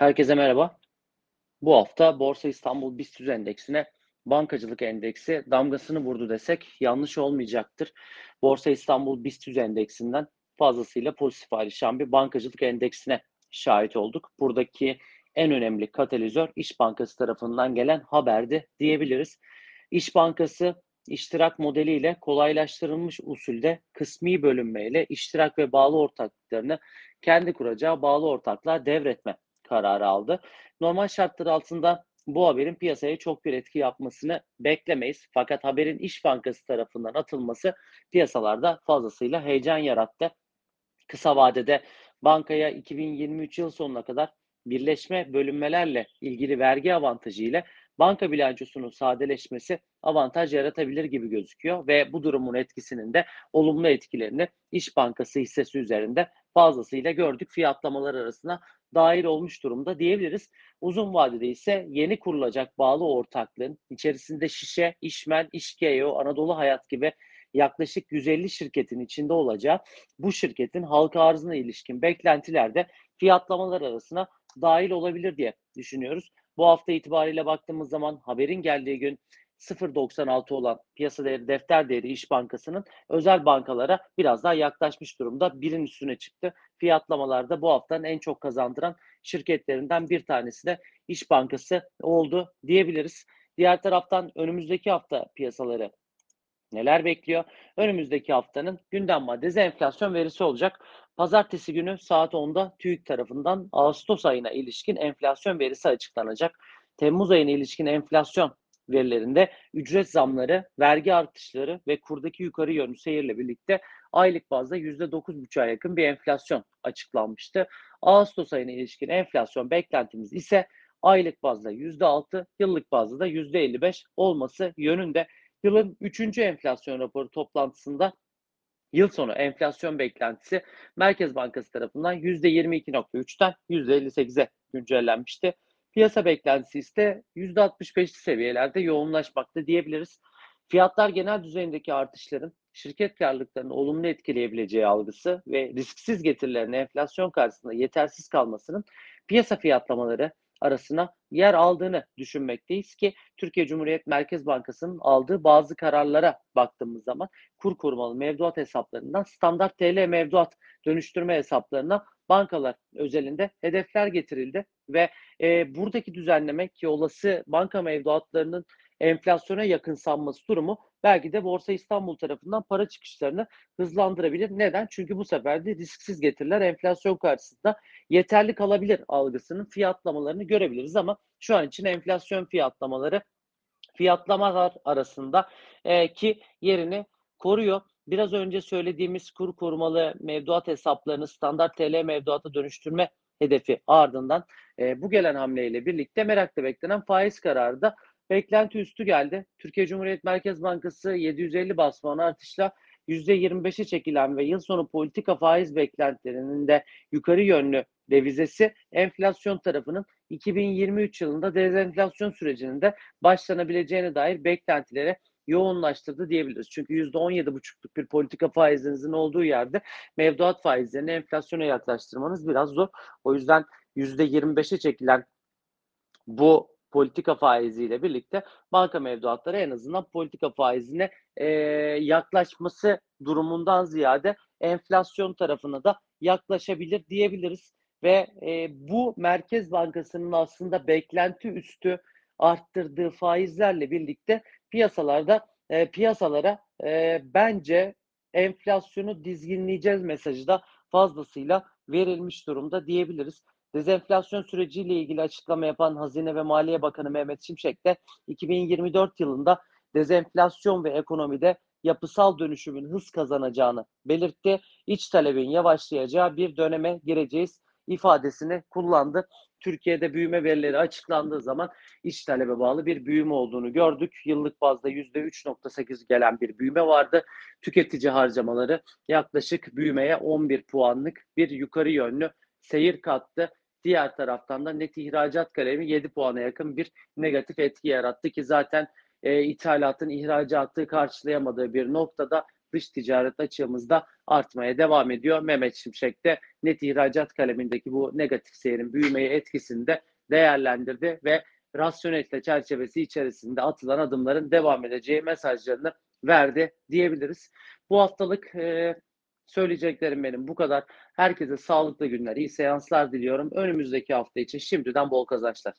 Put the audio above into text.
Herkese merhaba. Bu hafta Borsa İstanbul BIST Endeksine bankacılık endeksi damgasını vurdu desek yanlış olmayacaktır. Borsa İstanbul BIST Endeksinden fazlasıyla pozitif ayrışan bir bankacılık endeksine şahit olduk. Buradaki en önemli katalizör İş Bankası tarafından gelen haberdi diyebiliriz. İş Bankası iştirak modeliyle kolaylaştırılmış usulde kısmi bölünmeyle iştirak ve bağlı ortaklıklarını kendi kuracağı bağlı ortaklığa devretme kararı aldı. Normal şartlar altında bu haberin piyasaya çok bir etki yapmasını beklemeyiz. Fakat haberin İş Bankası tarafından atılması piyasalarda fazlasıyla heyecan yarattı. Kısa vadede bankaya 2023 yıl sonuna kadar birleşme bölünmelerle ilgili vergi avantajı ile banka bilançosunun sadeleşmesi avantaj yaratabilir gibi gözüküyor ve bu durumun etkisinin de olumlu etkilerini İş Bankası hissesi üzerinde fazlasıyla gördük. Fiyatlamalar arasına dahil olmuş durumda diyebiliriz. Uzun vadede ise yeni kurulacak bağlı ortaklığın içerisinde Şişe, İşmen, İşkeo, Anadolu Hayat gibi yaklaşık 150 şirketin içinde olacağı bu şirketin halka arzına ilişkin beklentiler de fiyatlamalar arasına dahil olabilir diye düşünüyoruz. Bu hafta itibariyle baktığımız zaman haberin geldiği gün 0.96 olan piyasa değeri defter değeri İş Bankası'nın özel bankalara biraz daha yaklaşmış durumda. Birin üstüne çıktı. Fiyatlamalarda bu haftanın en çok kazandıran şirketlerinden bir tanesi de İş Bankası oldu diyebiliriz. Diğer taraftan önümüzdeki hafta piyasaları neler bekliyor? Önümüzdeki haftanın gündem maddesi enflasyon verisi olacak. Pazartesi günü saat 10'da TÜİK tarafından Ağustos ayına ilişkin enflasyon verisi açıklanacak. Temmuz ayına ilişkin enflasyon verilerinde ücret zamları, vergi artışları ve kurdaki yukarı yönlü seyirle birlikte aylık bazda %9,5'a yakın bir enflasyon açıklanmıştı. Ağustos ayına ilişkin enflasyon beklentimiz ise aylık bazda %6, yıllık bazda da %55 olması yönünde. Yılın 3. enflasyon raporu toplantısında yıl sonu enflasyon beklentisi Merkez Bankası tarafından %22.3'ten %58'e güncellenmişti. Piyasa beklentisi ise %65'li seviyelerde yoğunlaşmakta diyebiliriz. Fiyatlar genel düzeyindeki artışların şirket karlılıklarını olumlu etkileyebileceği algısı ve risksiz getirilerin enflasyon karşısında yetersiz kalmasının piyasa fiyatlamaları arasına yer aldığını düşünmekteyiz ki Türkiye Cumhuriyet Merkez Bankası'nın aldığı bazı kararlara baktığımız zaman kur korumalı mevduat hesaplarından standart TL mevduat dönüştürme hesaplarına bankalar özelinde hedefler getirildi ve e, buradaki düzenleme ki olası banka mevduatlarının enflasyona yakın sanması durumu belki de Borsa İstanbul tarafından para çıkışlarını hızlandırabilir. Neden? Çünkü bu sefer de risksiz getiriler enflasyon karşısında yeterli kalabilir algısının fiyatlamalarını görebiliriz ama şu an için enflasyon fiyatlamaları fiyatlamalar arasında e, ki yerini koruyor. Biraz önce söylediğimiz kur korumalı mevduat hesaplarını standart TL mevduata dönüştürme hedefi ardından e, bu gelen hamleyle birlikte merakla beklenen faiz kararı da beklenti üstü geldi. Türkiye Cumhuriyet Merkez Bankası 750 bas artışla %25'e çekilen ve yıl sonu politika faiz beklentilerinin de yukarı yönlü devizesi enflasyon tarafının 2023 yılında dezenflasyon sürecinin de başlanabileceğine dair beklentilere yoğunlaştırdı diyebiliriz. Çünkü %17,5'luk bir politika faizinizin olduğu yerde mevduat faizlerini enflasyona yaklaştırmanız biraz zor. O yüzden %25'e çekilen bu politika faiziyle birlikte banka mevduatları en azından politika faizine e, yaklaşması durumundan ziyade enflasyon tarafına da yaklaşabilir diyebiliriz. Ve e, bu Merkez Bankası'nın aslında beklenti üstü arttırdığı faizlerle birlikte piyasalarda e, piyasalara e, bence enflasyonu dizginleyeceğiz mesajı da fazlasıyla verilmiş durumda diyebiliriz. Dezenflasyon süreciyle ilgili açıklama yapan Hazine ve Maliye Bakanı Mehmet Şimşek de 2024 yılında dezenflasyon ve ekonomide yapısal dönüşümün hız kazanacağını belirtti. İç talebin yavaşlayacağı bir döneme gireceğiz ifadesini kullandı. Türkiye'de büyüme verileri açıklandığı zaman iç talebe bağlı bir büyüme olduğunu gördük. Yıllık bazda %3.8 gelen bir büyüme vardı. Tüketici harcamaları yaklaşık büyümeye 11 puanlık bir yukarı yönlü seyir kattı. Diğer taraftan da net ihracat kalemi 7 puana yakın bir negatif etki yarattı ki zaten e, ithalatın ihracatı karşılayamadığı bir noktada dış ticaret açığımız da artmaya devam ediyor. Mehmet Şimşek de net ihracat kalemindeki bu negatif seyrin büyümeye etkisini de değerlendirdi ve rasyonelite çerçevesi içerisinde atılan adımların devam edeceği mesajlarını verdi diyebiliriz. Bu haftalık e, söyleyeceklerim benim bu kadar. Herkese sağlıklı günler, iyi seanslar diliyorum. Önümüzdeki hafta için şimdiden bol kazançlar.